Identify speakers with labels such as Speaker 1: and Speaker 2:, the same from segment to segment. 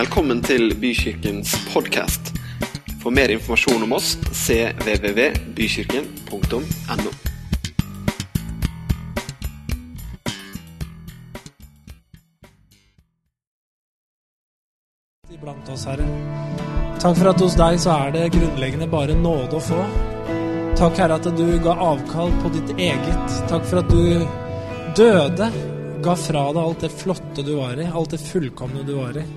Speaker 1: Velkommen til Bykirkens podkast. For mer informasjon om oss cvvvbykirken.no.
Speaker 2: iblant oss, Herre. Takk for at hos deg så er det grunnleggende bare nåde å få. Takk, Herre, at du ga avkall på ditt eget. Takk for at du døde, ga fra deg alt det flotte du var i, alt det fullkomne du var i,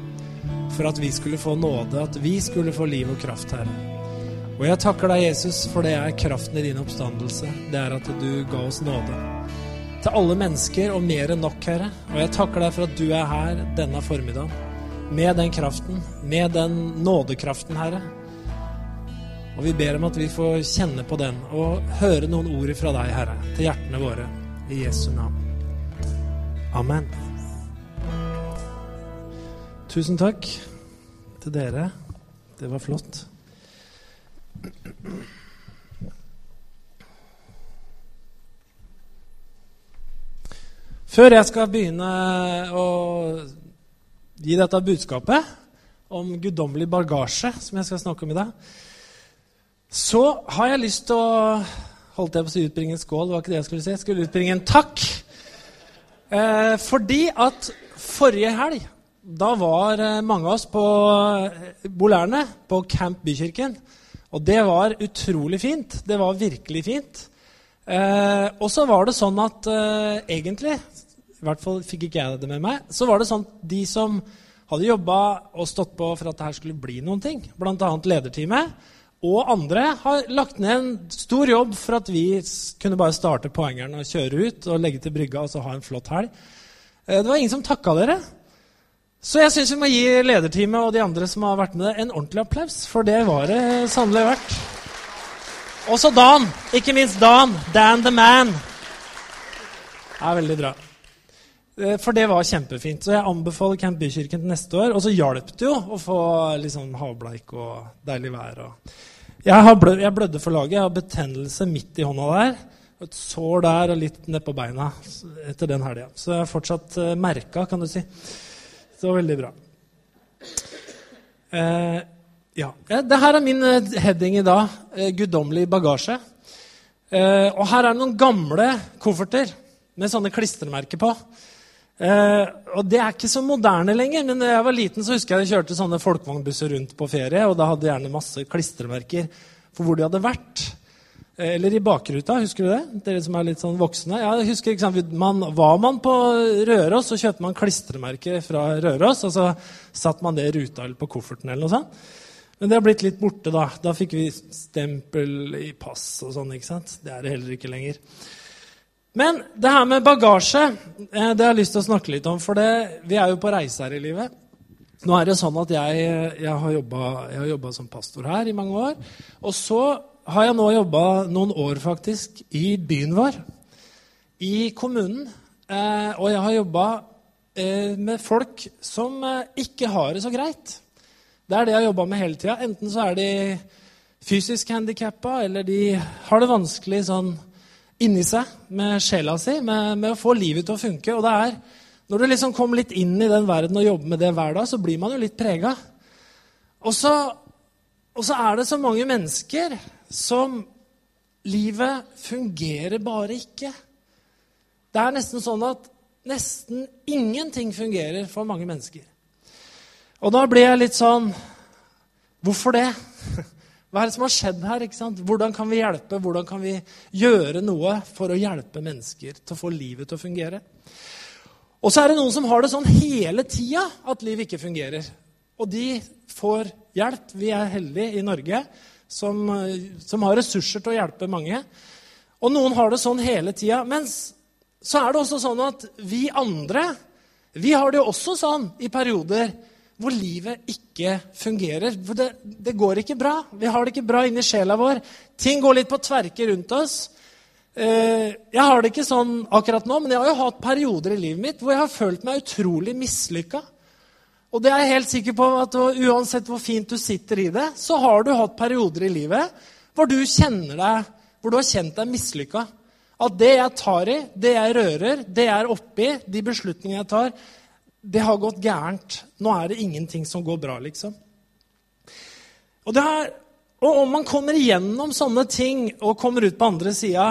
Speaker 2: for at vi skulle få nåde, at vi skulle få liv og kraft, Herre. Og jeg takker deg, Jesus, for det er kraften i din oppstandelse. Det er at du ga oss nåde. Til alle mennesker og mer enn nok, Herre. Og jeg takker deg for at du er her denne formiddagen med den kraften, med den nådekraften, Herre. Og vi ber om at vi får kjenne på den og høre noen ord fra deg, Herre, til hjertene våre. I Jesu navn. Amen. Tusen takk til dere. Det var flott. Før jeg skal begynne å gi dette budskapet om guddommelig bagasje, som jeg skal snakke om i dag, så har jeg lyst til å Holdt jeg på å si utbringe en skål? Det var ikke det jeg skulle si. Jeg skulle utbringe en takk. Eh, fordi at forrige helg, da var eh, mange av oss på eh, Bolærne, på Camp Bykirken. Og det var utrolig fint. Det var virkelig fint. Eh, og så var det sånn at eh, egentlig i hvert fall fikk ikke jeg det med meg. Så var det sånn at de som hadde jobba og stått på for at det her skulle bli noen ting, bl.a. lederteamet, og andre har lagt ned en stor jobb for at vi kunne bare starte poengeren og kjøre ut og legge til brygga og så ha en flott helg. Eh, det var ingen som takka dere. Så jeg syns vi må gi lederteamet og de andre som har vært med en ordentlig applaus, for det var det sannelig verdt. Også Dan. Ikke minst Dan. Dan the man. Det er veldig bra. Eh, For det var kjempefint. Så jeg anbefaler Camp Bykirken til neste år. Og så hjalp det jo å få liksom havbleik og deilig vær. Jeg, blød, jeg blødde for laget. Jeg har betennelse midt i hånda der. Et sår der og litt nedpå beina etter den helga. Så jeg er fortsatt uh, merka, kan du si. Så veldig bra. Eh, ja. Det her er min eh, heading i dag. Eh, guddommelig bagasje. Eh, og her er det noen gamle kofferter med sånne klistremerker på. Eh, og det er ikke så moderne lenger, men da jeg var liten, så husker jeg jeg kjørte sånne folkevognbusser rundt på ferie, og da hadde jeg gjerne masse klistremerker for hvor de hadde vært. Eh, eller i bakruta, husker du det? Dere som er litt sånn voksne. Ja, jeg husker, ikke man, Var man på Røros, så kjøpte man klistremerke fra Røros, og så satte man det i ruta eller på kofferten eller noe sånt. Men det har blitt litt borte, da. Da fikk vi stempel i pass og sånn. ikke sant? Det er det heller ikke lenger. Men det her med bagasje eh, det har jeg lyst til å snakke litt om. For det, vi er jo på reise her i livet. Nå er det sånn at jeg, jeg har jobba som pastor her i mange år. Og så har jeg nå jobba noen år faktisk i byen vår, i kommunen. Eh, og jeg har jobba eh, med folk som eh, ikke har det så greit. Det er det jeg har jobba med hele tida. Enten så er de fysisk handikappa, eller de har det vanskelig sånn inni seg med sjela si, med, med, å få livet til å funke. Og det er, når du liksom kommer litt inn i den verden og jobber med det hver dag, så blir man jo litt prega. Og så, er det så mange mennesker som Livet fungerer bare ikke. Det er nesten sånn at nesten ingenting fungerer for mange mennesker. Og da blir jeg litt sånn Hvorfor det? Hva er det som har skjedd her? ikke sant? Hvordan kan vi hjelpe? Hvordan kan vi gjøre noe for å hjelpe mennesker til å få livet til å fungere? Og så er det noen som har det sånn hele tida at livet ikke fungerer. Og de får hjelp. Vi er heldige i Norge som, som har ressurser til å hjelpe mange. Og noen har det sånn hele tida. Men så er det også sånn at vi andre vi har det jo også sånn i perioder hvor livet ikke fungerer. For det, det, går ikke bra. Vi har det ikke bra inni sjela vår. Ting går litt på tverke rundt oss. Eh, jeg har det ikke sånn akkurat nå, men jeg har jo hatt perioder i livet mitt hvor jeg har følt meg utrolig mislykka. Og det er jeg helt sikker på at uansett hvor fint du sitter i det, så har du hatt perioder i livet hvor du kjenner deg, hvor du har kjent deg mislykka. At det jeg tar i, det jeg rører, det jeg er oppi, de beslutningene jeg tar, det har gått gærent. Nå er det ingenting som går bra, liksom. Og, er, og om man kommer igjennom sånne ting og kommer ut på andre sida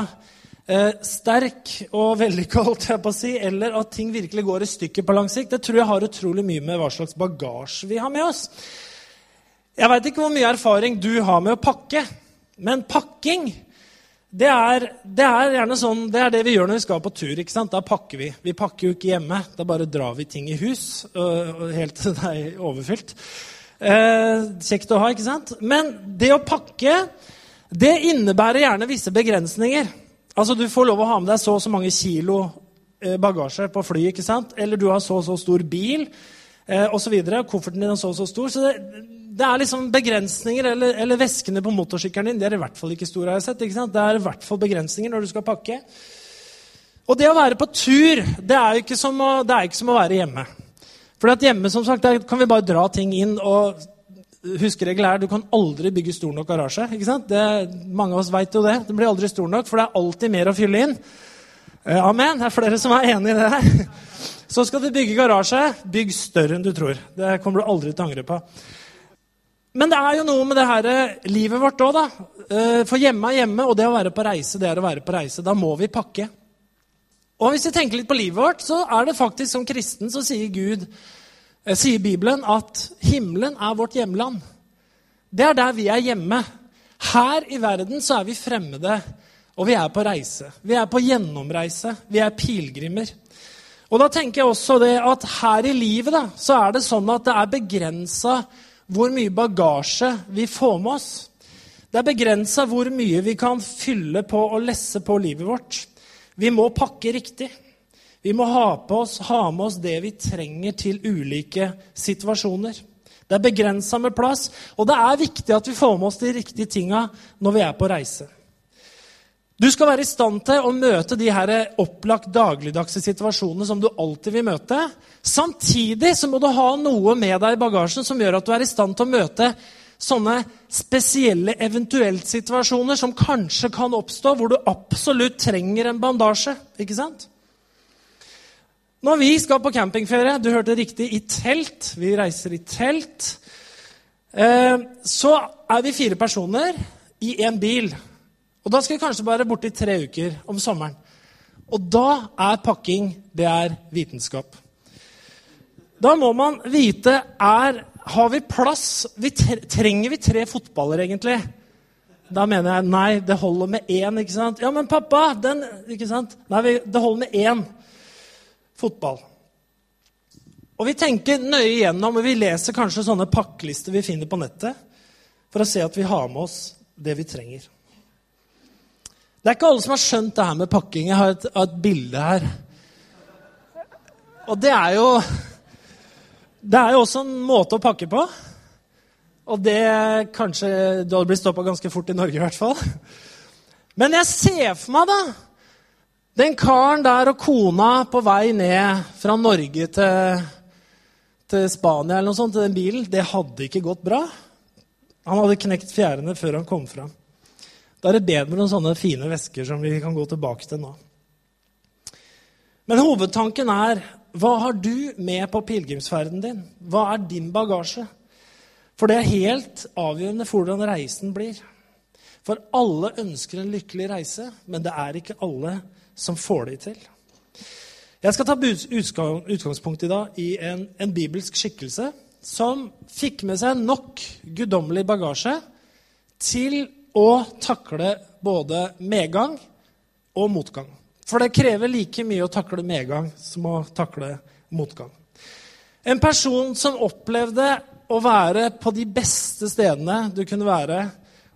Speaker 2: eh, sterk og vellykka, holdt jeg på å si, eller at ting virkelig går i stykker på lang sikt, det tror jeg har utrolig mye med hva slags bagasje vi har med oss. Jeg veit ikke hvor mye erfaring du har med å pakke, men pakking det er, det er, gjerne sånn, det er det vi gjør når vi skal på tur. ikke sant? Da pakker vi. Vi pakker jo ikke hjemme. Da bare drar vi ting i hus og, helt til det er overfylt. Eh, kjekt å ha, ikke sant? Men det å pakke det innebærer gjerne visse begrensninger. Altså, Du får lov å ha med deg så og så mange kilo eh, bagasje på fly, ikke sant? eller du har så og så stor bil eh, osv. Kofferten din er så og så stor. Så det, det er liksom begrensninger, eller, eller, veskene på motorsykkelen din. Det er i hvert fall ikke store. har jeg sett, ikke sant? Det er i hvert fall begrensninger når du skal pakke. Og det å være på tur, det er ikke som å, ikke som å være hjemme. For hjemme som sagt, der kan vi bare dra ting inn. og Huskeregel er du kan aldri bygge stor nok garasje. ikke sant? Det, mange av oss vet jo det. Det blir aldri stor nok, for det er alltid mer å fylle inn. Eh, amen. Det er flere som er enig i det. Så skal du bygge garasje, bygg større enn du tror. Det kommer du aldri til å angre på. Men det er jo noe med det her eh, livet vårt òg, da. Eh, for hjemme er hjemme, og det å være på reise, det er å være på reise. Da må vi pakke. Og hvis vi tenker litt på livet vårt, så er det faktisk som kristen så sier Gud, sier Bibelen, at himmelen er vårt hjemland. Det er der vi er hjemme. Her i verden så er vi fremmede, og vi er på reise. Vi er på gjennomreise. Vi er pilegrimer. Og da tenker jeg også det at her i livet da, så er det sånn at det er begrensa hvor mye bagasje vi får med oss. Det er begrensa hvor mye vi kan fylle på og lesse på livet vårt. Vi må pakke riktig. Vi må ha, oss, ha med oss det vi trenger til ulike situasjoner. Det er begrensa med plass, og det er viktig at vi får med oss de riktige tinga når vi er på reise. Du skal være i stand til å møte de her opplagt dagligdagse situasjonene som du alltid vil møte. Samtidig så må du ha noe med deg i bagasjen som gjør at du er i stand til å møte sånne spesielle eventuelt situasjoner som kanskje kan oppstå, hvor du absolutt trenger en bandasje. Ikke sant? Når vi skal på campingferie, du hørte riktig, i telt Vi reiser i telt. Eh, så er vi fire personer i en bil. Og da skal vi kanskje bare borte i tre uker om sommeren. Og da er pakking det er vitenskap. Da må man vite er, Har vi plass? Vi trenger vi tre fotballer, egentlig? Da mener jeg nei, det holder med én. ikke sant? Ja, men pappa den, ikke sant? Nei, det holder med én fotball. Og vi tenker nøye igjennom, og vi leser kanskje sånne pakkelister vi finner på nettet, for å se at vi har med oss det vi trenger. Det er ikke alle som har skjønt det her med pakking. Jeg har et, et bilde her. Og det er jo Det er jo også en måte å pakke på. Og det kanskje Du hadde blitt stoppa ganske fort i Norge, i hvert fall. Men jeg ser for meg, da Den karen der og kona på vei ned fra Norge til, til Spania eller noe sånt, til den bilen. Det hadde ikke gått bra. Han hadde knekt fjærene før han kom fram. Da er det bedre med noen sånne fine vesker som vi kan gå tilbake til nå. Men hovedtanken er hva har du med på pilegrimsferden din? Hva er din bagasje? For det er helt avgjørende for hvordan reisen blir. For alle ønsker en lykkelig reise, men det er ikke alle som får de til. Jeg skal ta utgangspunkt i dag i en, en bibelsk skikkelse som fikk med seg nok guddommelig bagasje til å takle både medgang og motgang. For det krever like mye å takle medgang som å takle motgang. En person som opplevde å være på de beste stedene du kunne være,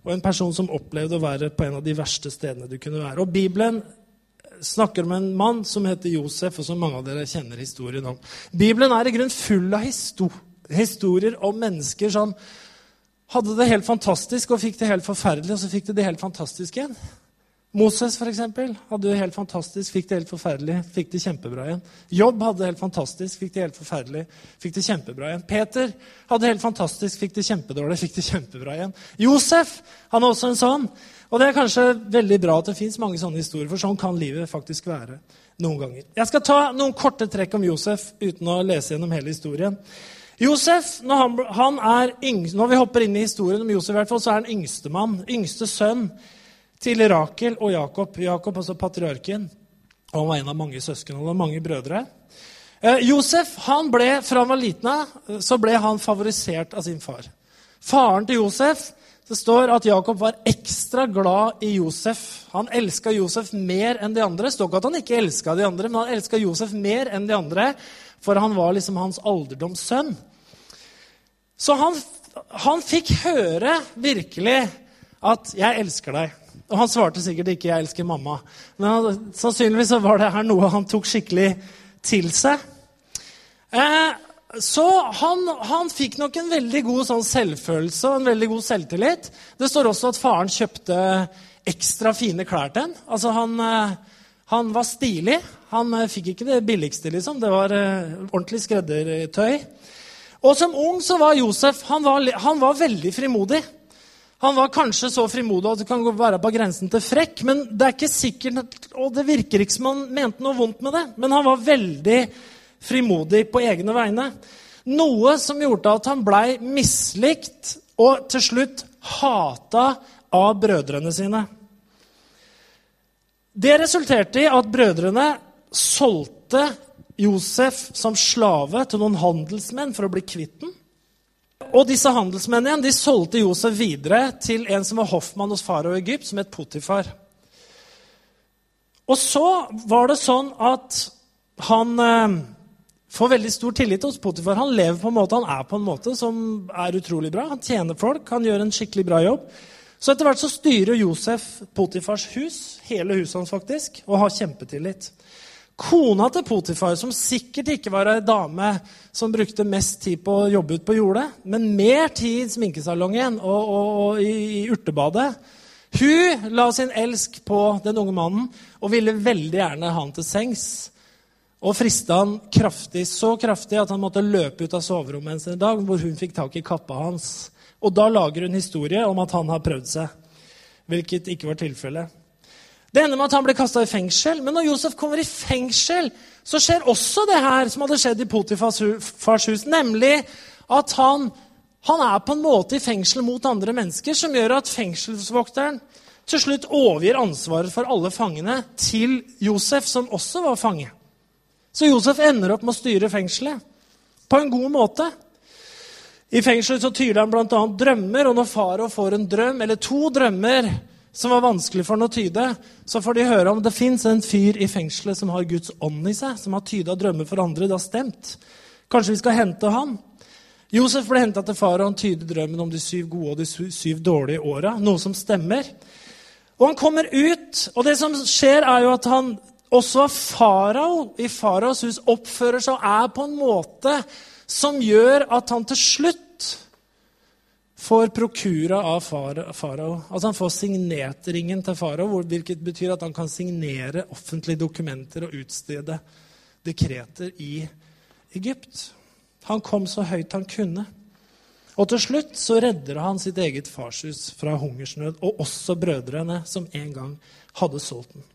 Speaker 2: og en person som opplevde å være på en av de verste stedene du kunne være. Og Bibelen snakker om en mann som heter Josef, og som mange av dere kjenner historien om. Bibelen er i grunn full av historier om mennesker som hadde det helt fantastisk og fikk det helt forferdelig, og så fikk de det helt fantastisk igjen. Moses for eksempel, hadde det helt fantastisk, fikk det helt forferdelig, fikk det kjempebra igjen. Jobb hadde det helt fantastisk, fikk det helt forferdelig, fikk det kjempebra igjen. Peter hadde det helt fantastisk, fikk det kjempedårlig, fikk det kjempebra igjen. Josef han er også en sånn. Og det er kanskje veldig bra at det fins mange sånne historier, for sånn kan livet faktisk være. noen ganger. Jeg skal ta noen korte trekk om Josef uten å lese gjennom hele historien. Josef, når, han, han yngst, når vi hopper inn i historien om Josef, i hvert fall, så er han yngstemann, yngste sønn til Rakel og Jakob. Jakob, altså patriarken. Han var en av mange søsken. Han hadde mange brødre. Eh, Josef han ble, fra han var liten av, så ble han favorisert av sin far. Faren til Josef det står at Jakob var ekstra glad i Josef. Han elska Josef mer enn de andre. Det står ikke at han ikke elska de andre, men han elska Josef mer enn de andre, for han var liksom hans alderdomssønn. Så han, han fikk høre virkelig at 'jeg elsker deg'. Og han svarte sikkert ikke 'jeg elsker mamma'. Men han, sannsynligvis så var det her noe han tok skikkelig til seg. Eh, så han, han, fikk nok en veldig god sånn selvfølelse og en veldig god selvtillit. Det står også at faren kjøpte ekstra fine klær til ham. Altså han, eh, han, var stilig. Han eh, fikk ikke det billigste, liksom. Det var eh, ordentlig skreddertøy. Og som ung så var Josef han var, han var veldig frimodig. Han var kanskje så frimodig at det kan være på grensen til frekk. Men det er ikke sikkert, og det virker ikke som han mente noe vondt med det. Men han var veldig frimodig på egne vegne. Noe som gjorde at han blei mislikt og til slutt hata av brødrene sine. Det resulterte i at brødrene solgte Josef som slave til noen handelsmenn for å bli kvitt den. Og disse handelsmennene de solgte Josef videre til en som var hoffmann hos farao i Egypt, som het Potifar. Og så var det sånn at han eh, får veldig stor tillit hos Potifar. Han lever på en måte, han er på en måte som er utrolig bra. Han tjener folk, han gjør en skikkelig bra jobb. Så etter hvert så styrer Josef Potifars hus, hele huset hans faktisk, og har kjempetillit. Kona til Potifar, som sikkert ikke var ei dame som brukte mest tid på å jobbe ut på jordet, men mer tid i sminkesalongen og, og, og i, i, urtebadet, hun la sin elsk på den unge mannen og ville veldig gjerne ha han til sengs. Og frista han kraftig, så kraftig at han måtte løpe ut av soverommet en dag, hvor hun fikk tak i kappa hans. Og da lager hun historie om at han har prøvd seg, hvilket ikke var tilfellet. Det ender med at han blir kasta i fengsel. Men når Josef kommer i fengsel, så skjer også det her som hadde skjedd i Potifars hus, nemlig at han, han er på en måte i fengsel mot andre mennesker, som gjør at fengselsvokteren til slutt overgir ansvaret for alle fangene til Josef, som også var fange. Så Josef ender opp med å styre fengselet på en god måte. I fengselet så tyder han bl.a. drømmer, og når Farao får en drøm, eller to drømmer som var vanskelig for ham å tyde, så får de høre om det fins en fyr i fengselet som har Guds ånd i seg, som har tyda drømmer for andre. Det har stemt. Kanskje vi skal hente han? Josef ble henta til far, og han tyder drømmen om de syv gode og de syv dårlige åra. Noe som stemmer. Og han kommer ut, og det som skjer, er jo at han også farao i faraos hus oppfører seg og er på en måte som gjør at han til slutt får prokura av farao. Altså han får signetringen til farao, hvilket betyr at han kan signere offentlige dokumenter og utstede dekreter i Egypt. Han kom så høyt han kunne. Og til slutt så redder han sitt eget farshus fra hungersnød, og også brødrene som en gang hadde solgt den.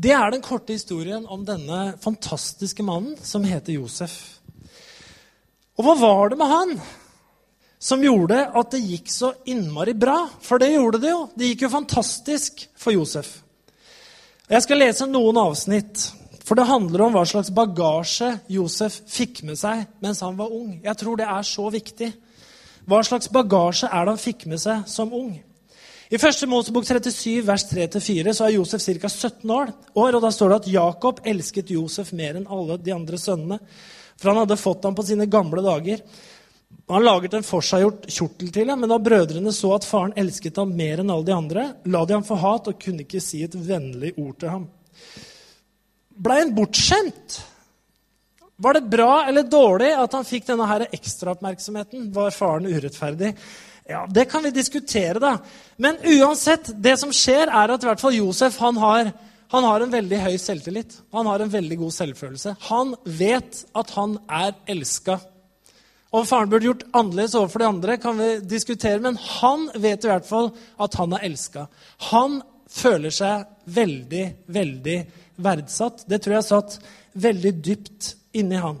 Speaker 2: Det er den korte historien om denne fantastiske mannen som heter Josef. Og hva var det med han? Som gjorde at det gikk så innmari bra. For det gjorde det jo. Det gikk jo fantastisk for Josef. Jeg skal lese noen avsnitt, for det handler om hva slags bagasje Josef fikk med seg mens han var ung. Jeg tror det er så viktig. Hva slags bagasje er det han fikk med seg som ung? I 1. Mosebok 37, vers 3-4, så er Josef ca. 17 år. Og da står det at Jakob elsket Josef mer enn alle de andre sønnene. For han hadde fått ham på sine gamle dager. Han laget en forseggjort kjortel til ham, men da brødrene så at faren elsket ham mer enn alle de andre, la de ham få hat og kunne ikke si et vennlig ord til ham. Blei han bortskjemt? Var det bra eller dårlig at han fikk denne her ekstraoppmerksomheten? Var faren urettferdig? Ja, Det kan vi diskutere, da. Men uansett, det som skjer, er at i hvert fall Josef han har, han har en veldig høy selvtillit. Han har en veldig god selvfølelse. Han vet at han er elska om faren burde gjort annerledes overfor de andre, kan vi diskutere, men han vet i hvert fall at han er elska. Han føler seg veldig, veldig, verdsatt. Det tror jeg satt veldig dypt inni han.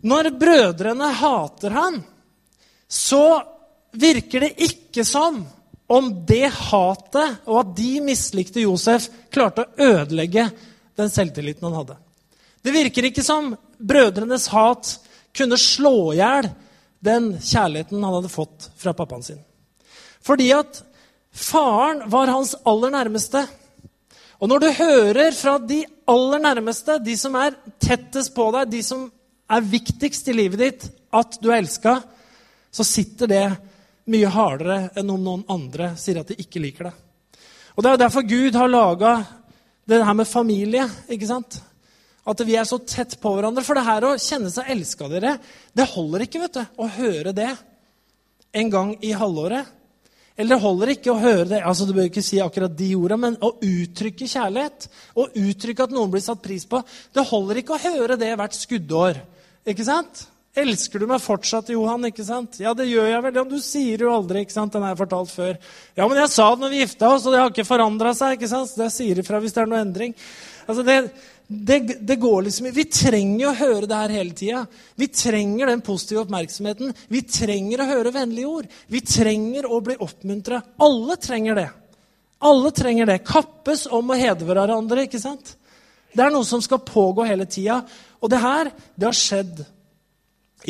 Speaker 2: Når brødrene hater han, så virker det ikke som om det hatet og at de mislikte Josef, klarte å ødelegge den selvtilliten han hadde. Det virker ikke som brødrenes hat kunne slå i hjel den kjærligheten han hadde fått fra pappaen sin. Fordi at faren var hans aller nærmeste. Og når du hører fra de aller nærmeste, de som er tettest på deg, de som er viktigst i livet ditt, at du er elska, så sitter det mye hardere enn om noen andre sier at de ikke liker deg. Og Det er derfor Gud har laga det her med familie. ikke sant? At vi er så tett på hverandre. For det her å kjenne seg elska dere, det holder ikke vet du, å høre det en gang i halvåret. Eller det holder ikke å høre det altså Du bør ikke si akkurat de orda, men å uttrykke kjærlighet, å uttrykke at noen blir satt pris på Det holder ikke å høre det hvert skuddår. Ikke sant? Elsker du meg fortsatt, Johan? ikke sant? Ja, det gjør jeg vel. Ja, du sier jo aldri. ikke sant? Den jeg fortalt før. Ja, men jeg sa det når vi gifta oss, og det har ikke forandra seg. ikke sant? Det sier ifra hvis det er noe endring. Altså, det, det, det, går liksom Vi trenger å høre det her hele tida. Vi trenger den positive oppmerksomheten. Vi trenger å høre vennlige ord. Vi trenger å bli oppmuntra. Alle trenger det. Alle trenger det. Kappes om å hedre hverandre. ikke sant? Det er noe som skal pågå hele tida. Og det her, det har skjedd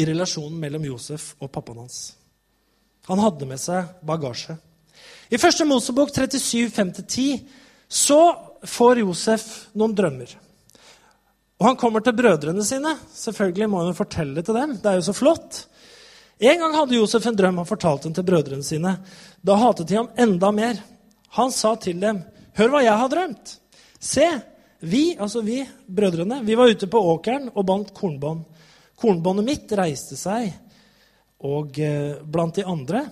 Speaker 2: i relasjonen mellom Josef og pappaen hans. Han hadde med seg bagasje. I første Mosebok 37, 5-10 så får Josef noen drømmer. Og Han kommer til brødrene sine. Selvfølgelig må han jo fortelle det til dem. Det er jo så flott. En gang hadde Josef en drøm. Han fortalte den til brødrene sine. Da hatet de ham enda mer. Han sa til dem, 'Hør hva jeg har drømt.' Se, vi, altså vi, brødrene, vi var ute på åkeren og bandt kornbånd. Kornbåndet mitt reiste seg og eh, blant de andre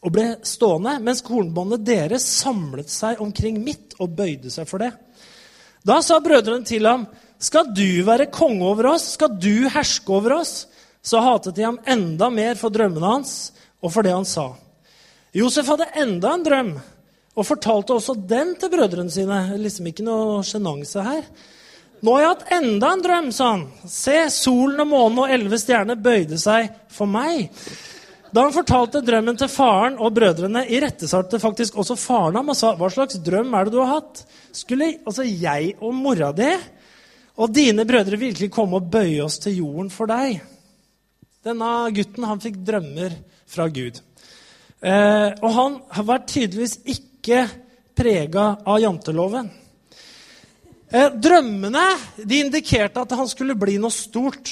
Speaker 2: og ble stående, mens kornbåndet deres samlet seg omkring mitt og bøyde seg for det. Da sa brødrene til ham, 'Skal du være konge over oss? Skal du herske over oss?' Så hatet de ham enda mer for drømmene hans og for det han sa. Josef hadde enda en drøm og fortalte også den til brødrene sine. Liksom ikke noe sjenanse her. Nå har jeg hatt enda en drøm, sa han. Se, solen og månen og elleve stjerner bøyde seg for meg. Da han fortalte drømmen til faren og brødrene, irettesatte faktisk også faren ham og sa, 'Hva slags drøm er det du har hatt?' Skulle altså jeg og mora di og dine brødre virkelig komme og bøye oss til jorden for deg? Denne gutten han fikk drømmer fra Gud. Eh, og han var tydeligvis ikke prega av janteloven. Eh, drømmene de indikerte at han skulle bli noe stort.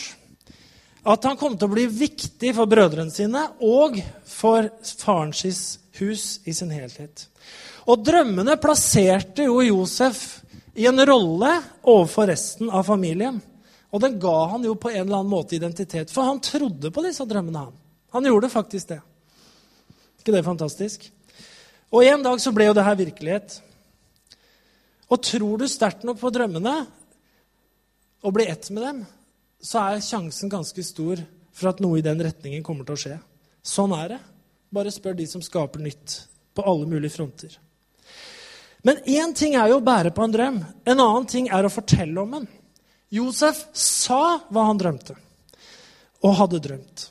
Speaker 2: At han kom til å bli viktig for brødrene sine og for farens hus i sin helhet. Og drømmene plasserte jo Josef i en rolle overfor resten av familien. Og den ga han jo på en eller annen måte identitet, for han trodde på disse drømmene. Han Han gjorde faktisk det. ikke det fantastisk? Og en dag så ble jo det her virkelighet. Og tror du sterkt nok på drømmene og blir ett med dem, så er sjansen ganske stor for at noe i den retningen kommer til å skje. Sånn er det. Bare spør de som skaper nytt på alle mulige fronter. Men én ting er jo å bære på en drøm. En annen ting er å fortelle om den. Josef sa hva han drømte, og hadde drømt.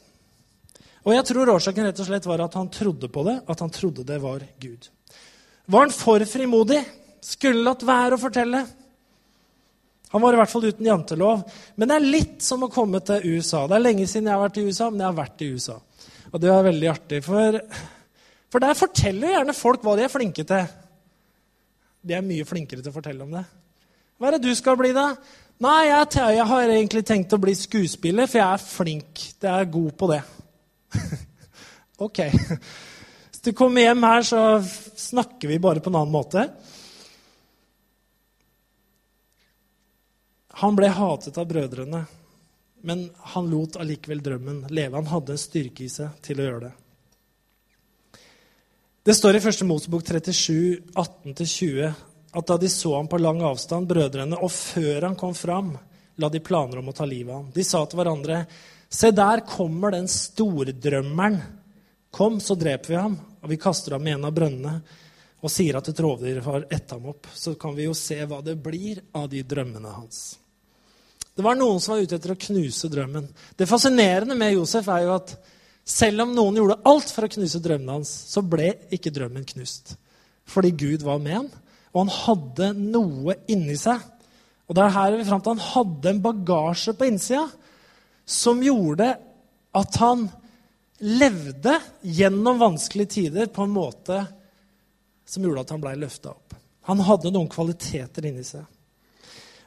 Speaker 2: Og jeg tror årsaken rett og slett var at han trodde på det, at han trodde det var Gud. Var han for frimodig? Skulle latt være å fortelle. Han var i hvert fall uten jantelov. Men det er litt som å komme til USA. Det er lenge siden jeg har vært i USA, men jeg har vært i USA. Og det er veldig artig, for, for der forteller gjerne folk hva de er flinke til. De er mye flinkere til å fortelle om det. Hva er det du skal bli, da? Nei, jeg, jeg har egentlig tenkt å bli skuespiller, for jeg er flink. Jeg er god på det. ok. Hvis du kommer hjem her, så snakker vi bare på en annen måte. Han ble hatet av brødrene, men han lot allikevel drømmen leve. Han hadde en styrke i seg til å gjøre det. Det står i 1. Mosebok 37, 18-20 at da de så ham på lang avstand, brødrene, og før han kom fram, la de planer om å ta livet av ham. De sa til hverandre, se der kommer den stordrømmeren. Kom, så dreper vi ham, og vi kaster ham i en av brønnene. og sier at et rovdyr har ett ham opp, så kan vi jo se hva det blir av de drømmene hans. Det var noen som var ute etter å knuse drømmen. Det fascinerende med Josef er jo at selv om noen gjorde alt for å knuse drømmene hans, så ble ikke drømmen knust. Fordi Gud var med ham, og han hadde noe inni seg. Og det er her vi fram til Han hadde en bagasje på innsida som gjorde at han levde gjennom vanskelige tider på en måte som gjorde at han blei løfta opp. Han hadde noen kvaliteter inni seg.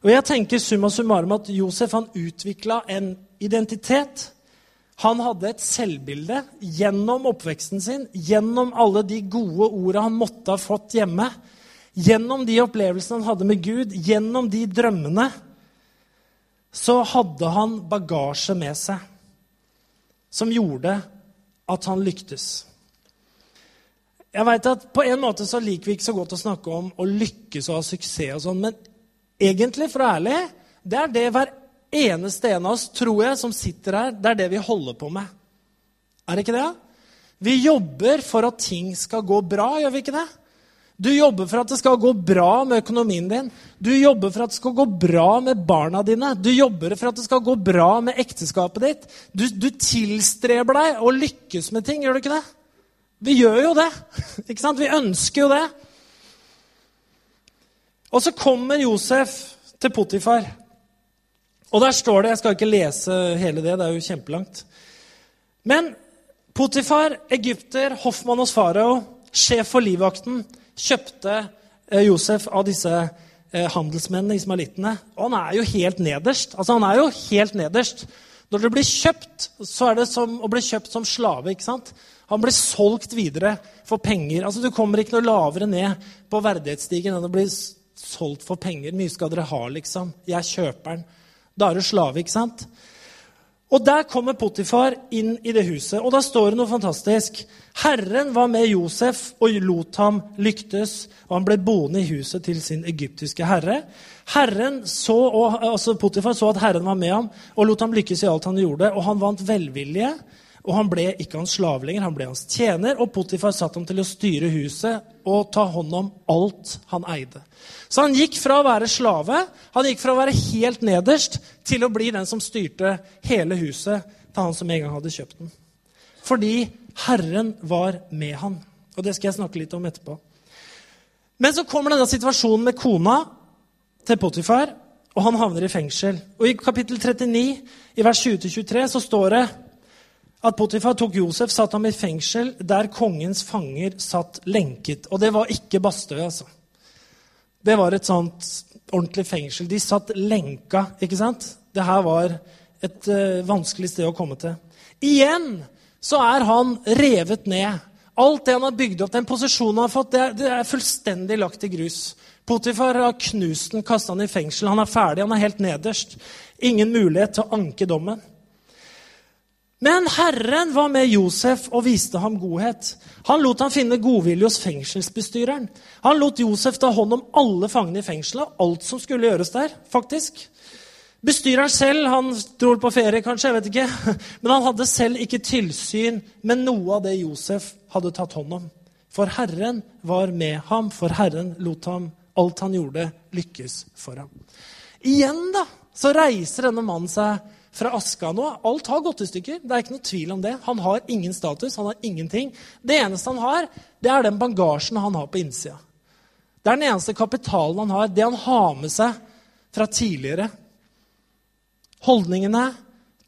Speaker 2: Og jeg tenker summa summarum at Josef han utvikla en identitet. Han hadde et selvbilde gjennom oppveksten sin, gjennom alle de gode orda han måtte ha fått hjemme, gjennom de opplevelsene han hadde med Gud, gjennom de drømmene. Så hadde han bagasje med seg som gjorde at han lyktes. Jeg vet at På en måte så liker vi ikke så godt å snakke om å lykkes og ha suksess, og sånn, men egentlig, for å være ærlig, det er det hver eneste en av oss, tror jeg, som sitter her, det er det vi holder på med. Er det ikke det? Vi jobber for at ting skal gå bra, gjør vi ikke det? Du jobber for at det skal gå bra med økonomien din. Du jobber for at det skal gå bra med barna dine. Du jobber for at det skal gå bra med ekteskapet ditt. Du, du tilstreber deg å lykkes med ting, gjør du ikke det? Vi gjør jo det. ikke sant? Vi ønsker jo det. Og så kommer Josef til Potifar. Og der står det Jeg skal ikke lese hele det, det er jo kjempelangt. Men Potifar, egypter, hoffmann hos farao, sjef for livvakten, kjøpte eh, Josef av disse eh, handelsmennene, ismaelittene. Og han er jo helt nederst. Altså, han er jo helt nederst. Når det blir kjøpt, så er det som å bli kjøpt som slave. ikke sant? Han blir solgt videre for penger. Altså, Du kommer ikke noe lavere ned på verdighetsstigen enn å bli solgt for penger. Mye skal dere ha, liksom. Jeg kjøper den. Da er du slave, ikke sant? Og der kommer Potifar inn i det huset, og da står det noe fantastisk. Herren var med Josef og lot ham lyktes, og han ble boende i huset til sin egyptiske herre. Herren så, altså Potifar så at Herren var med ham og lot ham lykkes i alt han gjorde, og han vant velvilje. Og han ble ikke hans slave lenger, han ble hans tjener, og Potifar satte ham til å styre huset og ta hånd om alt han eide. Så han gikk fra å være slave, han gikk fra å være helt nederst, til å bli den som styrte hele huset til han som en gang hadde kjøpt den. Fordi Herren var med han. Og det skal jeg snakke litt om etterpå. Men så kommer denne situasjonen med kona til Potifar, og han havner i fengsel. Og I kapittel 39, i vers 20-23, så står det at Potifar tok Josef, satt ham i fengsel der kongens fanger satt lenket. Og det var ikke Bastøy, altså. Det var et sånt ordentlig fengsel. De satt lenka, ikke sant? Det her var et uh, vanskelig sted å komme til. Igjen så er han revet ned. Alt det han har bygd opp, den posisjonen han har fått, det er, det er fullstendig lagt i grus. Potifar har knust den, kasta han i fengsel. Han er ferdig, han er helt nederst. Ingen mulighet til å anke dommen. Men Herren var med Josef og viste ham godhet. Han lot ham finne godvilje hos fengselsbestyreren. Han lot Josef ta hånd om alle fangene i fengselet, alt som skulle gjøres der. faktisk. Bestyreren selv han dro på ferie, kanskje, jeg vet ikke. Men han hadde selv ikke tilsyn med noe av det Josef hadde tatt hånd om. For Herren var med ham, for Herren lot ham alt han gjorde, lykkes for ham. Igjen da, så reiser denne mannen seg fra aska nå. Alt har gått i stykker. Det er ikke noe tvil om det. Han har ingen status, han har ingenting. Det eneste han har, det er den bagasjen han har på innsida. Det er den eneste kapitalen han har, det han har med seg fra tidligere. Holdningene,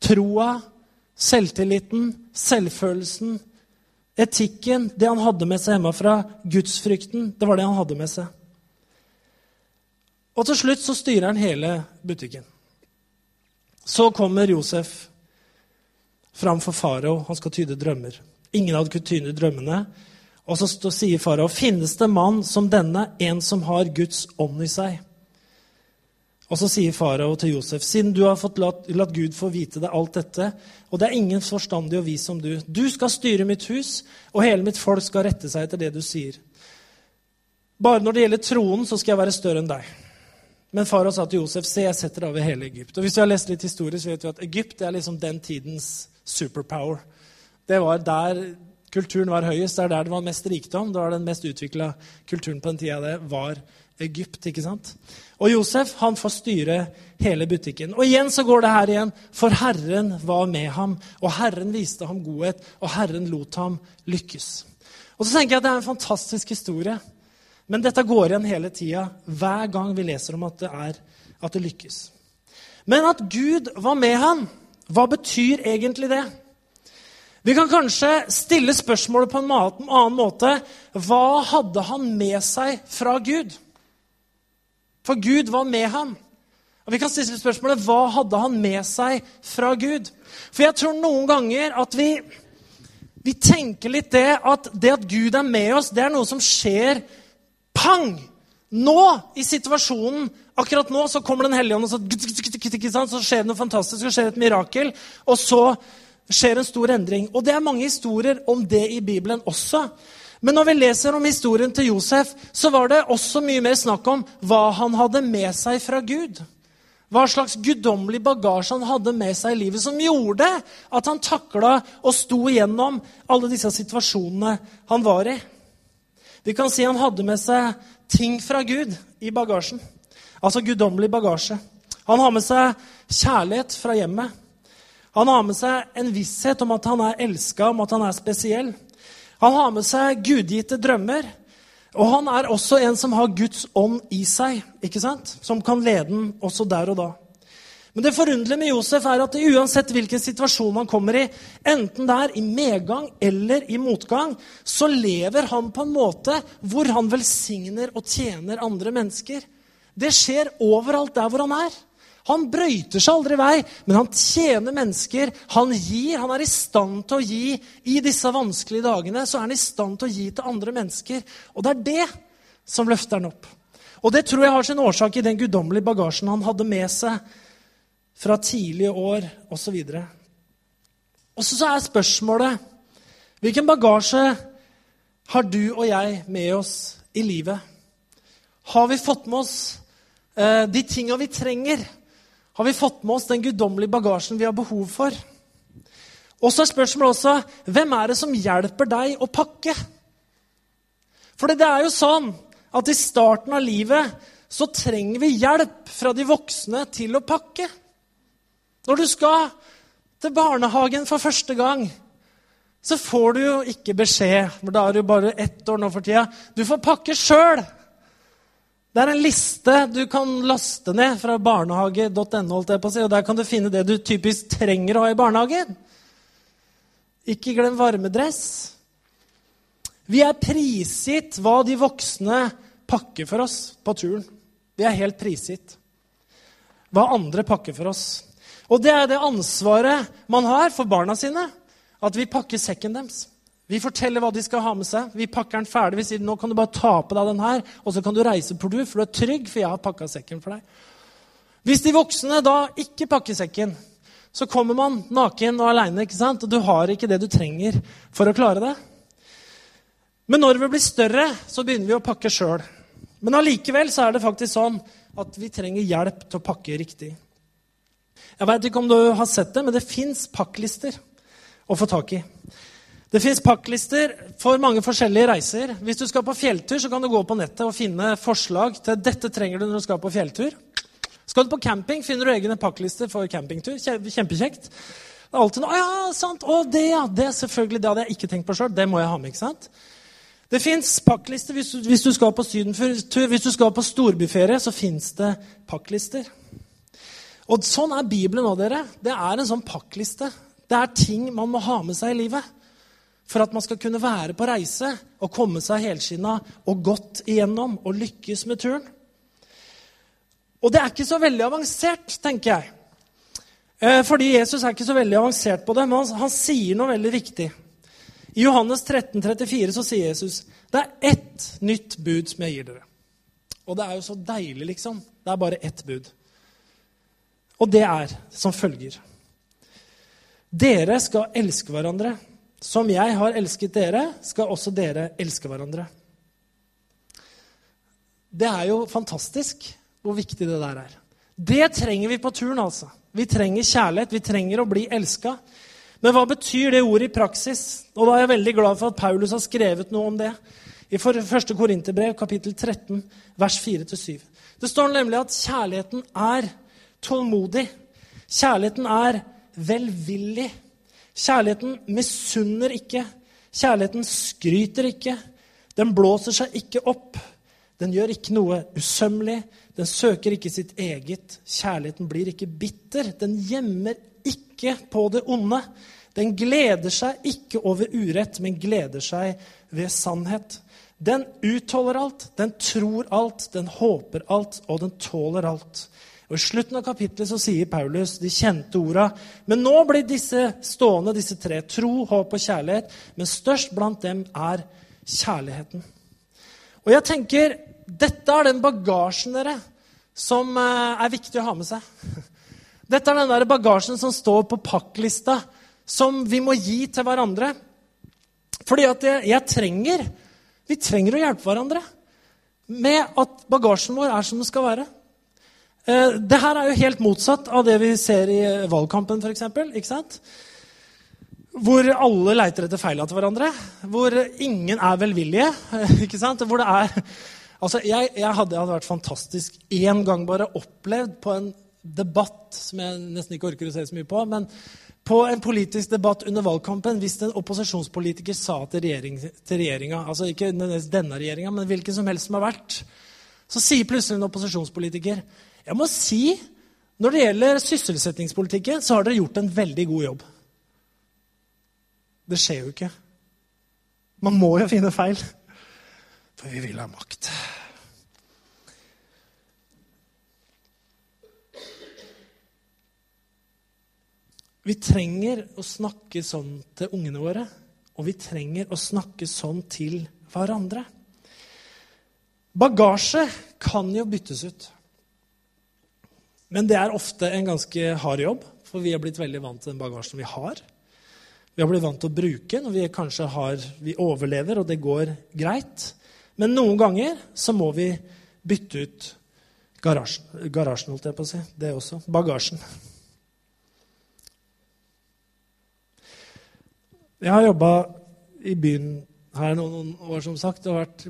Speaker 2: troa, selvtilliten, selvfølelsen, etikken, det han hadde med seg hjemmefra, gudsfrykten, det var det han hadde med seg. Og til slutt så styrer han hele butikken. Så kommer Josef fram for farao. Han skal tyde drømmer. Ingen hadde kunnet tyde drømmene. Og så sier farao, 'Finnes det mann som denne, en som har Guds ånd i seg?' Og så sier farao til Josef, 'Siden du har fått latt, latt Gud få vite deg alt dette,' 'og det er ingen forstandig og vis som du,' 'du skal styre mitt hus, og hele mitt folk skal rette seg etter det du sier.' 'Bare når det gjelder troen, så skal jeg være større enn deg.' Men fara sa til Josef se, jeg setter over hele Egypt. Og hvis vi har lest litt historie, så vet vi at Egypt er liksom den tidens superpower. Det var der kulturen var høyest. Det er der det var mest rikdom. Det var den mest utvikla kulturen på den tida. Det var Egypt. ikke sant? Og Josef han får styre hele butikken. Og igjen så går det her igjen. For Herren var med ham, og Herren viste ham godhet, og Herren lot ham lykkes. Og så tenker jeg at Det er en fantastisk historie. Men dette går igjen hele tida, hver gang vi leser om at det, er, at det lykkes. Men at Gud var med ham, hva betyr egentlig det? Vi kan kanskje stille spørsmålet på en annen måte. Hva hadde han med seg fra Gud? For Gud var med ham. Og vi kan stille spørsmålet hva hadde han med seg fra Gud? For jeg tror noen ganger at vi, vi tenker litt det at det at Gud er med oss, det er noe som skjer pang! Nå, i situasjonen, akkurat nå, så kommer Den hellige ånd, og så, så skjer det noe fantastisk, så skjer et mirakel. Og så skjer en stor endring. Og det er mange historier om det i Bibelen også. Men når vi leser om historien til Josef, så var det også mye mer snakk om hva han hadde med seg fra Gud. Hva slags guddommelig bagasje han hadde med seg i livet, som gjorde at han takla og sto igjennom alle disse situasjonene han var i. Vi kan si han hadde med seg ting fra Gud i bagasjen. Altså guddommelig bagasje. Han har med seg kjærlighet fra hjemmet. Han har med seg en visshet om at han er elska, om at han er spesiell. Han har med seg gudgitte drømmer. Og han er også en som har Guds ånd i seg, ikke sant? som kan lede den også der og da. Men det forunderlige med Josef er at uansett hvilken situasjon han kommer i, enten det er i medgang eller i motgang, så lever han på en måte hvor han velsigner og tjener andre mennesker. Det skjer overalt der hvor han er. Han brøyter seg aldri vei, men han tjener mennesker. Han gir. Han er i stand til å gi. I disse vanskelige dagene så er han i stand til å gi til andre mennesker. Og det er det som løfter han opp. Og det tror jeg har sin årsak i den guddommelige bagasjen han hadde med seg fra tidlige år osv. Og så er spørsmålet hvilken bagasje har du og jeg med oss i livet? Har vi fått med oss eh, de tinga vi trenger? har vi fått med oss den guddommelige bagasjen vi har behov for. Og så er spørsmålet også hvem er det som hjelper deg å pakke? For det er jo sånn at i starten av livet så trenger vi hjelp fra de voksne til å pakke. Når du skal til barnehagen for første gang, så får du jo ikke beskjed, for da er du bare ett år nå for tida. Du får pakke sjøl. Det er en liste du kan laste ned fra barnehage.no, og der kan du finne det du typisk trenger å ha i barnehagen. Ikke glem varmedress. Vi er prisgitt hva de voksne pakker for oss på turen. Vi er helt prisgitt hva andre pakker for oss. Og det er det ansvaret man har for barna sine, at vi pakker sekken deres. Vi forteller hva de skal ha med seg. Vi pakker den ferdig. Vi sier nå kan du bare ta på deg den her, og så kan du reise på tur, for du er trygg, for jeg har pakka sekken for deg. Hvis de voksne da ikke pakker sekken, så kommer man naken og aleine, og du har ikke det du trenger for å klare det. Men når vi blir større, så begynner vi å pakke sjøl. Men allikevel så er det faktisk sånn at vi trenger hjelp til å pakke riktig. Jeg veit ikke om du har sett det, men det fins pakklister å få tak i. Det fins pakklister for mange forskjellige reiser. Hvis du skal på fjelltur, så kan du gå på nettet og finne forslag til dette trenger du når du skal på fjelltur. Skal du på camping, finner du egne pakklister for campingtur. Kjempekjekt. Det er alltid noe, ja, sant, å, det, ja, det selvfølgelig, det hadde jeg ikke tenkt på sjøl. Det må jeg ha med. ikke sant? Det fins pakklister hvis, hvis, du skal på sydentur. Hvis du skal på storbyferie, så fins det pakklister. Og sånn er Bibelen òg, dere. Det er en sånn pakkliste. Det er ting man må ha med seg i livet for at man skal kunne være på reise og komme seg helskinna og godt igjennom og lykkes med turen. Og det er ikke så veldig avansert, tenker jeg. Eh, fordi Jesus er ikke så veldig avansert på det, men han, han sier noe veldig viktig. I Johannes 13, 34 så sier Jesus det er ett nytt bud som jeg gir dere. Og det er jo så deilig, liksom. Det er bare ett bud. Og det er som følger. Dere skal elske hverandre som jeg har elsket dere, skal også dere elske hverandre. Det er jo fantastisk hvor viktig det der er. Det trenger vi på turen, altså. Vi trenger kjærlighet, vi trenger å bli elska. Men hva betyr det ordet i praksis? Og da er jeg veldig glad for at Paulus har skrevet noe om det. I 1. Korinterbrev, kapittel 13, vers 4-7. Det står nemlig at kjærligheten er tålmodig. Kjærligheten er velvillig. Kjærligheten misunner ikke. Kjærligheten skryter ikke. Den blåser seg ikke opp. Den gjør ikke noe usømmelig. Den søker ikke sitt eget. Kjærligheten blir ikke bitter. Den gjemmer ikke på det onde. Den gleder seg ikke over urett, men gleder seg ved sannhet. Den utholder alt, den tror alt, den håper alt, og den tåler alt. Og I slutten av kapittelet så sier Paulus de kjente orda. Men nå blir disse stående, disse tre. Tro, håp og kjærlighet. Men størst blant dem er kjærligheten. Og jeg tenker, dette er den bagasjen dere, som eh, er viktig å ha med seg. Dette er den der bagasjen som står på pakklista, som vi må gi til hverandre. Fordi at jeg, jeg trenger Vi trenger å hjelpe hverandre med at bagasjen vår er som den skal være. Eh, det her er jo helt motsatt av det vi ser i valgkampen, f.eks. Hvor alle leiter etter feila til hverandre. Hvor ingen er velvillige. ikke sant? Hvor det er Altså, jeg, jeg, hadde, hadde vært fantastisk én gang bare opplevd på en debatt som jeg nesten ikke orker å se så mye på, men på en politisk debatt under valgkampen, hvis en opposisjonspolitiker sa til, regjering, til regjeringa Altså ikke denne regjeringa, men hvilken som helst som har vært, så sier plutselig en opposisjonspolitiker Jeg må si, når det gjelder sysselsettingspolitikken, så har dere gjort en veldig god jobb. Det skjer jo ikke. Man må jo finne feil. For vi vil ha makt. Vi trenger å snakke sånn til ungene våre, og vi trenger å snakke sånn til hverandre. Bagasje kan jo byttes ut. Men det er ofte en ganske hard jobb, for vi er blitt veldig vant til den bagasjen vi har. Vi har blitt vant til å bruke og vi kanskje har, vi overlever, og det går greit. Men noen ganger så må vi bytte ut garasjen, garasjen holdt jeg på å si. Det også. Bagasjen. Jeg har jobba i byen her noen år, som sagt. Har vært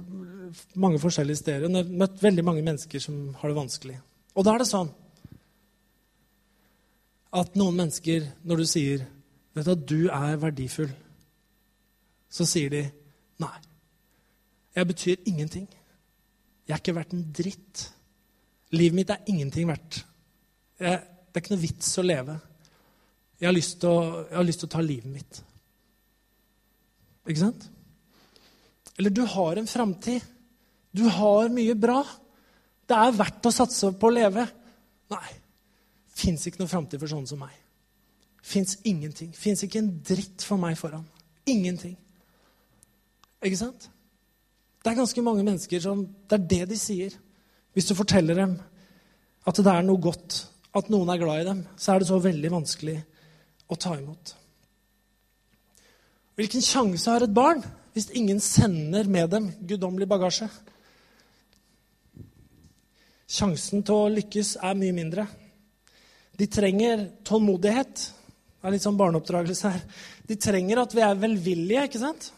Speaker 2: mange forskjellige steder. Og har møtt veldig mange mennesker som har det vanskelig. Og da er det sånn at noen mennesker, når du sier vet at du er verdifull, så sier de nei. Jeg betyr ingenting. Jeg er ikke verdt en dritt. Livet mitt er ingenting verdt. Jeg, det er ikke noe vits å leve. Jeg har lyst til å, har lyst til å ta livet mitt. Ikke sant? Eller du har en framtid. Du har mye bra. Det er verdt å satse på å leve. Nei. Fins ikke noe framtid for sånne som meg. Fins ingenting. Fins ikke en dritt for meg foran. Ingenting. Ikke sant? Det er ganske mange mennesker som Det er det de sier. Hvis du forteller dem at det er noe godt, at noen er glad i dem, så er det så veldig vanskelig å ta imot. Hvilken sjanse har et barn hvis ingen sender med dem guddommelig bagasje? Sjansen til å lykkes er mye mindre. De trenger tålmodighet. Det er litt sånn barneoppdragelse her. De trenger at vi er velvillige, ikke sant?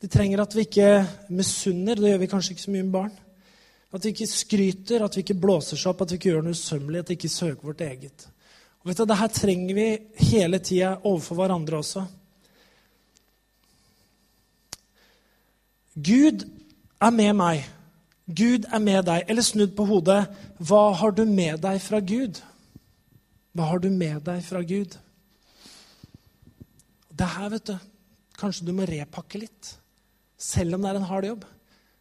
Speaker 2: De trenger at vi ikke misunner. Det gjør vi kanskje ikke så mye med barn. At vi ikke skryter, at vi ikke blåser seg opp, at vi ikke gjør noe usømmelig, at vi ikke søker vårt eget. Og vet du, Det her trenger vi hele tida overfor hverandre også. Gud er med meg. Gud er med deg. Eller snudd på hodet hva har du med deg fra Gud? Hva har du med deg fra Gud? Det her, vet du Kanskje du må repakke litt. Selv om det er en hard jobb,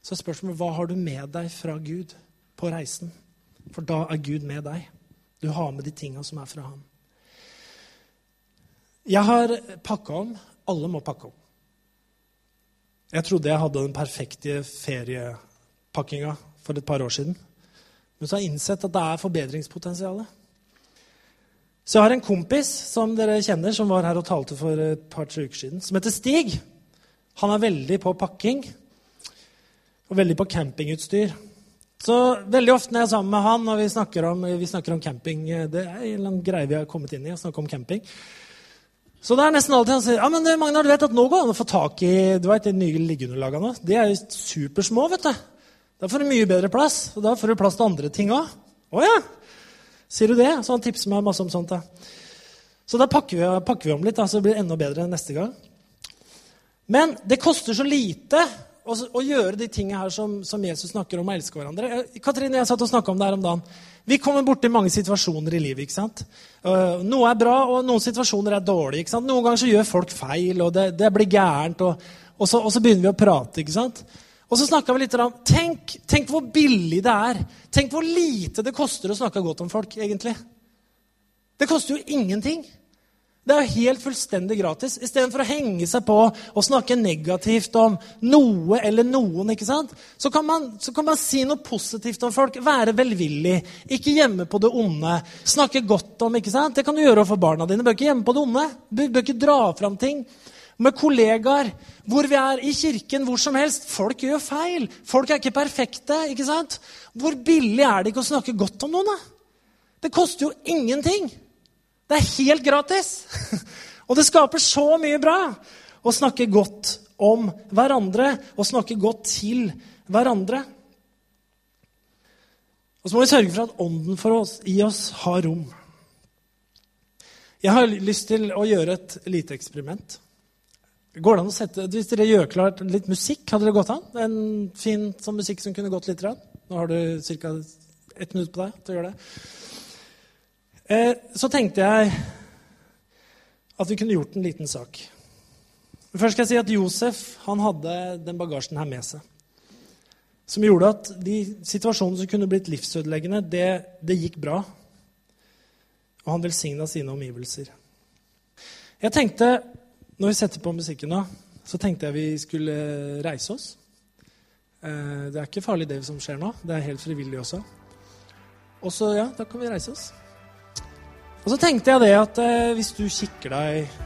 Speaker 2: så er spørsmålet hva har du med deg fra Gud på reisen? For da er Gud med deg. Du har med de tinga som er fra ham. Jeg har pakka om. Alle må pakke om. Jeg trodde jeg hadde den perfekte feriepakkinga for et par år siden. Men så har jeg innsett at det er forbedringspotensial. Så jeg har en kompis som dere kjenner, som var her og talte for et par-tre uker siden, som heter Stig. Han er veldig på pakking og veldig på campingutstyr. Så veldig ofte når jeg er sammen med han og vi snakker om, vi snakker om camping Det er en greie vi har kommet inn i, å snakke om camping. Så det er nesten alltid han sier ja, men Magnar, du vet at nå går det an å få tak i du vet, de nye liggeunderlagene. De er jo supersmå. vet du. Da får du mye bedre plass. Og da får du plass til andre ting òg. Å ja! Sier du det? Så han tipser meg masse om sånt. da. Så da pakker vi, pakker vi om litt, da, så det blir enda bedre neste gang. Men det koster så lite å, å gjøre de tingene her som, som, Jesus snakker om, å elske hverandre. Katrine og jeg satt og snakka om det her om dagen. Vi kommer borti mange situasjoner i livet. ikke sant? Uh, noe er bra, og noen situasjoner er dårlige. ikke sant? Noen ganger så gjør folk feil, og det, det blir gærent. Og, og, så, og, så, begynner vi å prate. ikke sant? Og så snakka vi litt om tenk, tenk hvor billig det er. Tenk hvor lite det koster å snakke godt om folk, egentlig. Det koster jo ingenting. Det er jo helt fullstendig gratis. Istedenfor å henge seg på og snakke negativt om noe eller noen, ikke sant? Så kan, man, så kan man si noe positivt om folk, være velvillig, ikke gjemme på det onde. Snakke godt om, ikke sant? Det kan du gjøre overfor barna dine. Du bør ikke gjemme på det onde. Du bør ikke dra fram ting. Med kollegaer, hvor vi er i kirken, hvor som helst. Folk gjør feil. Folk er ikke perfekte. ikke sant? Hvor billig er det ikke å snakke godt om noen? da? Det koster jo ingenting. Det er helt gratis! Og det skaper så mye bra å snakke godt om hverandre og snakke godt til hverandre. Og så må vi sørge for at ånden for oss, i oss har rom. Jeg har lyst til å gjøre et lite eksperiment. Går det an å sette, Hvis dere gjør klart litt musikk, hadde det gått an? En fin sånn musikk som kunne gått litt? Rann. Nå har du ca. ett minutt på deg til å gjøre det. Eh, så tenkte jeg at vi kunne gjort en liten sak. Først skal jeg si at Josef han hadde den bagasjen her med seg. Som gjorde at de situasjonene som kunne blitt livsødeleggende, det, det gikk bra. Og han velsigna sine omgivelser. Jeg tenkte, Når vi setter på musikken nå, så tenkte jeg vi skulle reise oss. Eh, det er ikke farlig, det som skjer nå. Det er helt frivillig også. Og så, ja, da kan vi reise oss. Og så tenkte jeg det at eh, hvis du kikker deg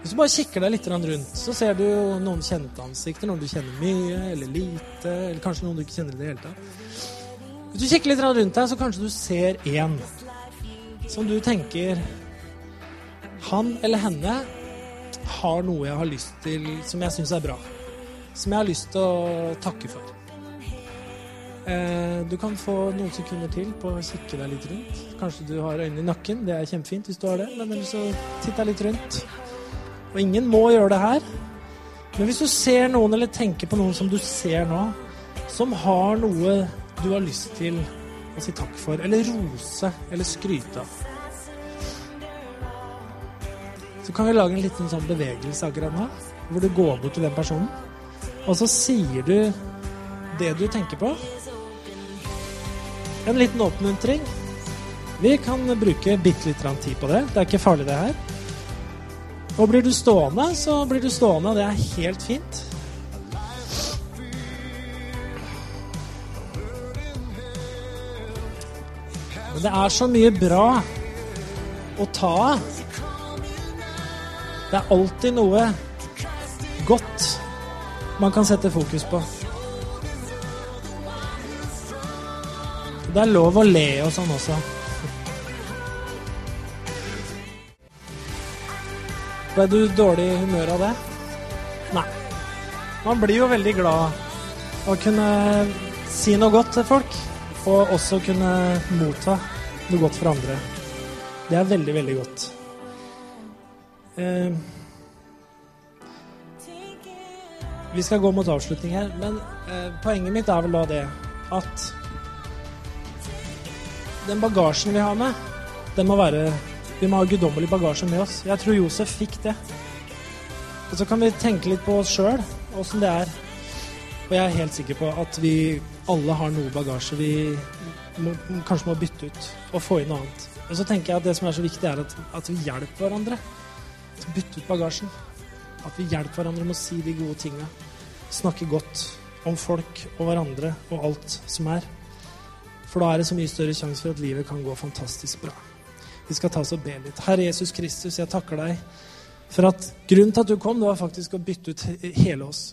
Speaker 2: Hvis du bare kikker deg litt rundt, så ser du noen kjente ansikter. Noen du kjenner mye eller lite, eller kanskje noen du ikke kjenner i det hele tatt. Hvis du kikker litt rundt deg, så kanskje du ser én som du tenker Han eller henne har noe jeg har lyst til, som jeg syns er bra. Som jeg har lyst til å takke for. Eh, du kan få noen sekunder til på å kikke deg litt rundt. Kanskje du har øynene i nakken. Det er kjempefint hvis du har det. Men ellers så titt deg litt rundt. Og ingen må gjøre det her. Men hvis du ser noen, eller tenker på noen som du ser nå, som har noe du har lyst til å si takk for, eller rose, eller skryte av kan vi lage en liten sånn bevegelse akkurat nå, hvor du går bort til den personen, og så sier du det du tenker på. En liten oppmuntring. Vi kan bruke bitte litt tid på det. Det er ikke farlig, det her. Og blir du stående, så blir du stående. Det er helt fint. Men det er så mye bra å ta av. Det er alltid noe godt man kan sette fokus på. Det er lov å le og sånn også. Ble du dårlig i humør av det? Nei. Man blir jo veldig glad å kunne si noe godt til folk, og også kunne motta noe godt for andre. Det er veldig, veldig godt. Eh, vi skal gå mot avslutning her, men eh, poenget mitt er vel da det at den bagasjen vi har med, den må være Vi må ha guddommelig bagasje med oss. Jeg tror Josef fikk det. Og så kan vi tenke litt på oss sjøl, åssen det er. Og jeg er helt sikker på at vi alle har noe bagasje vi må, kanskje må bytte ut og få inn noe annet. Og så tenker jeg at det som er så viktig, er at, at vi hjelper hverandre til å bytte ut bagasjen. At vi hjelper hverandre med å si de gode tinga. Snakke godt om folk og hverandre og alt som er. For da er det så mye større sjanse for at livet kan gå fantastisk bra. Vi skal ta oss og be litt. Herre Jesus Kristus, jeg takker deg for at grunnen til at du kom, det var faktisk å bytte ut hele oss.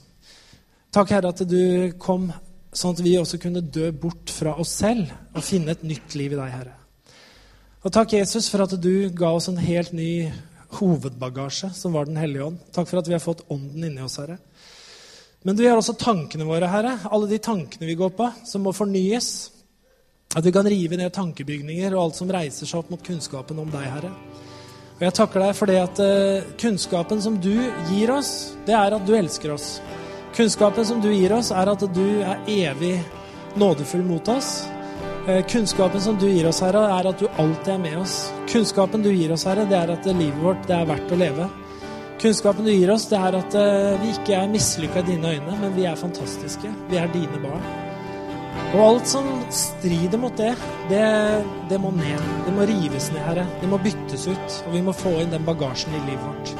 Speaker 2: Takk, Herre, at du kom sånn at vi også kunne dø bort fra oss selv og finne et nytt liv i deg, Herre. Og takk, Jesus, for at du ga oss en helt ny hovedbagasje, som var Den hellige ånd. Takk for at vi har fått Ånden inni oss, Herre. Men du gjør også tankene våre, Herre. Alle de tankene vi går på, som må fornyes. At vi kan rive ned tankebygninger og alt som reiser seg opp mot kunnskapen om deg, Herre. Og jeg takker deg for det at uh, kunnskapen som du gir oss, det er at du elsker oss. Kunnskapen som du gir oss, er at du er evig nådefull mot oss. Uh, kunnskapen som du gir oss, Herre, er at du alltid er med oss. Kunnskapen du gir oss, Herre, det er at livet vårt det er verdt å leve. Kunnskapen du gir oss, det er at uh, vi ikke er mislykka i dine øyne, men vi er fantastiske. Vi er dine barn. Og alt som strider mot det, det, det må ned. Det må rives ned, Herre. Det må byttes ut. Og vi må få inn den bagasjen i livet vårt.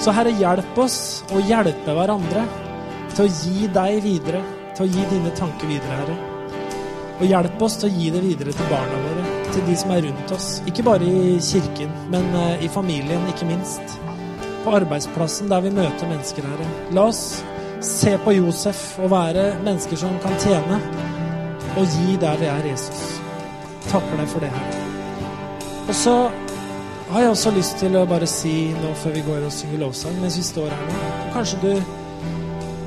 Speaker 2: Så Herre, hjelp oss å hjelpe hverandre til å gi deg videre. Til å gi dine tanker videre, Herre. Og hjelp oss til å gi det videre til barna våre, til de som er rundt oss. Ikke bare i kirken, men uh, i familien, ikke minst på arbeidsplassen der vi møter mennesker, Herre. La oss se på Josef og være mennesker som kan tjene og gi der vi er, Jesus. Takker deg for det, Herre. Og så har jeg også lyst til å bare si nå før vi går og synger lovsang, mens vi står her nå Kanskje du,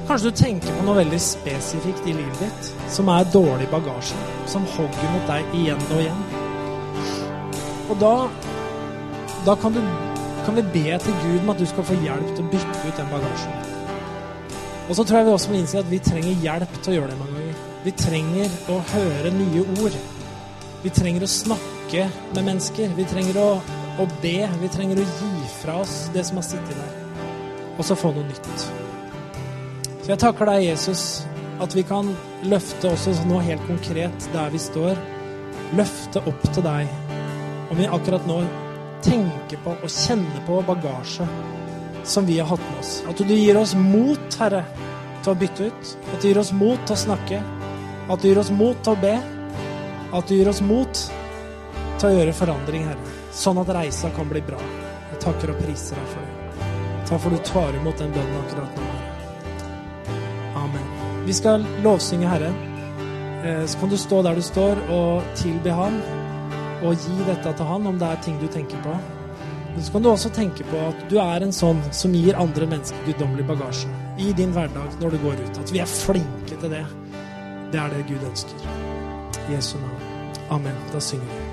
Speaker 2: kanskje du tenker på noe veldig spesifikt i livet ditt som er dårlig bagasje, som hogger mot deg igjen og igjen. Og da, da kan du kan vi be til Gud om at du skal få hjelp til å bytte ut den bagasjen. Og så tror jeg vi også må innse at vi trenger hjelp til å gjøre det mange ganger. Vi trenger å høre nye ord. Vi trenger å snakke med mennesker. Vi trenger å, å be. Vi trenger å gi fra oss det som har sittet der, og så få noe nytt. Så jeg takker deg, Jesus, at vi kan løfte også noe helt konkret der vi står. Løfte opp til deg. Om vi akkurat nå tenker på og kjenner på bagasje som vi har hatt med oss. At du gir oss mot, Herre, til å bytte ut. At du gir oss mot til å snakke. At du gir oss mot til å be. At du gir oss mot til å gjøre forandring, Herre. Sånn at reisa kan bli bra. Jeg takker og priser deg for det. Takk for du tar imot den bønnen akkurat nå. Vi skal lovsynge Herren. Eh, så kan du stå der du står, og tilbe Han og gi dette til han om det er ting du tenker på. Men så kan du også tenke på at du er en sånn som gir andre mennesker guddommelig bagasje i din hverdag når du går ut. At vi er flinke til det. Det er det Gud ønsker. I Jesu navn. Amen. Da synger vi.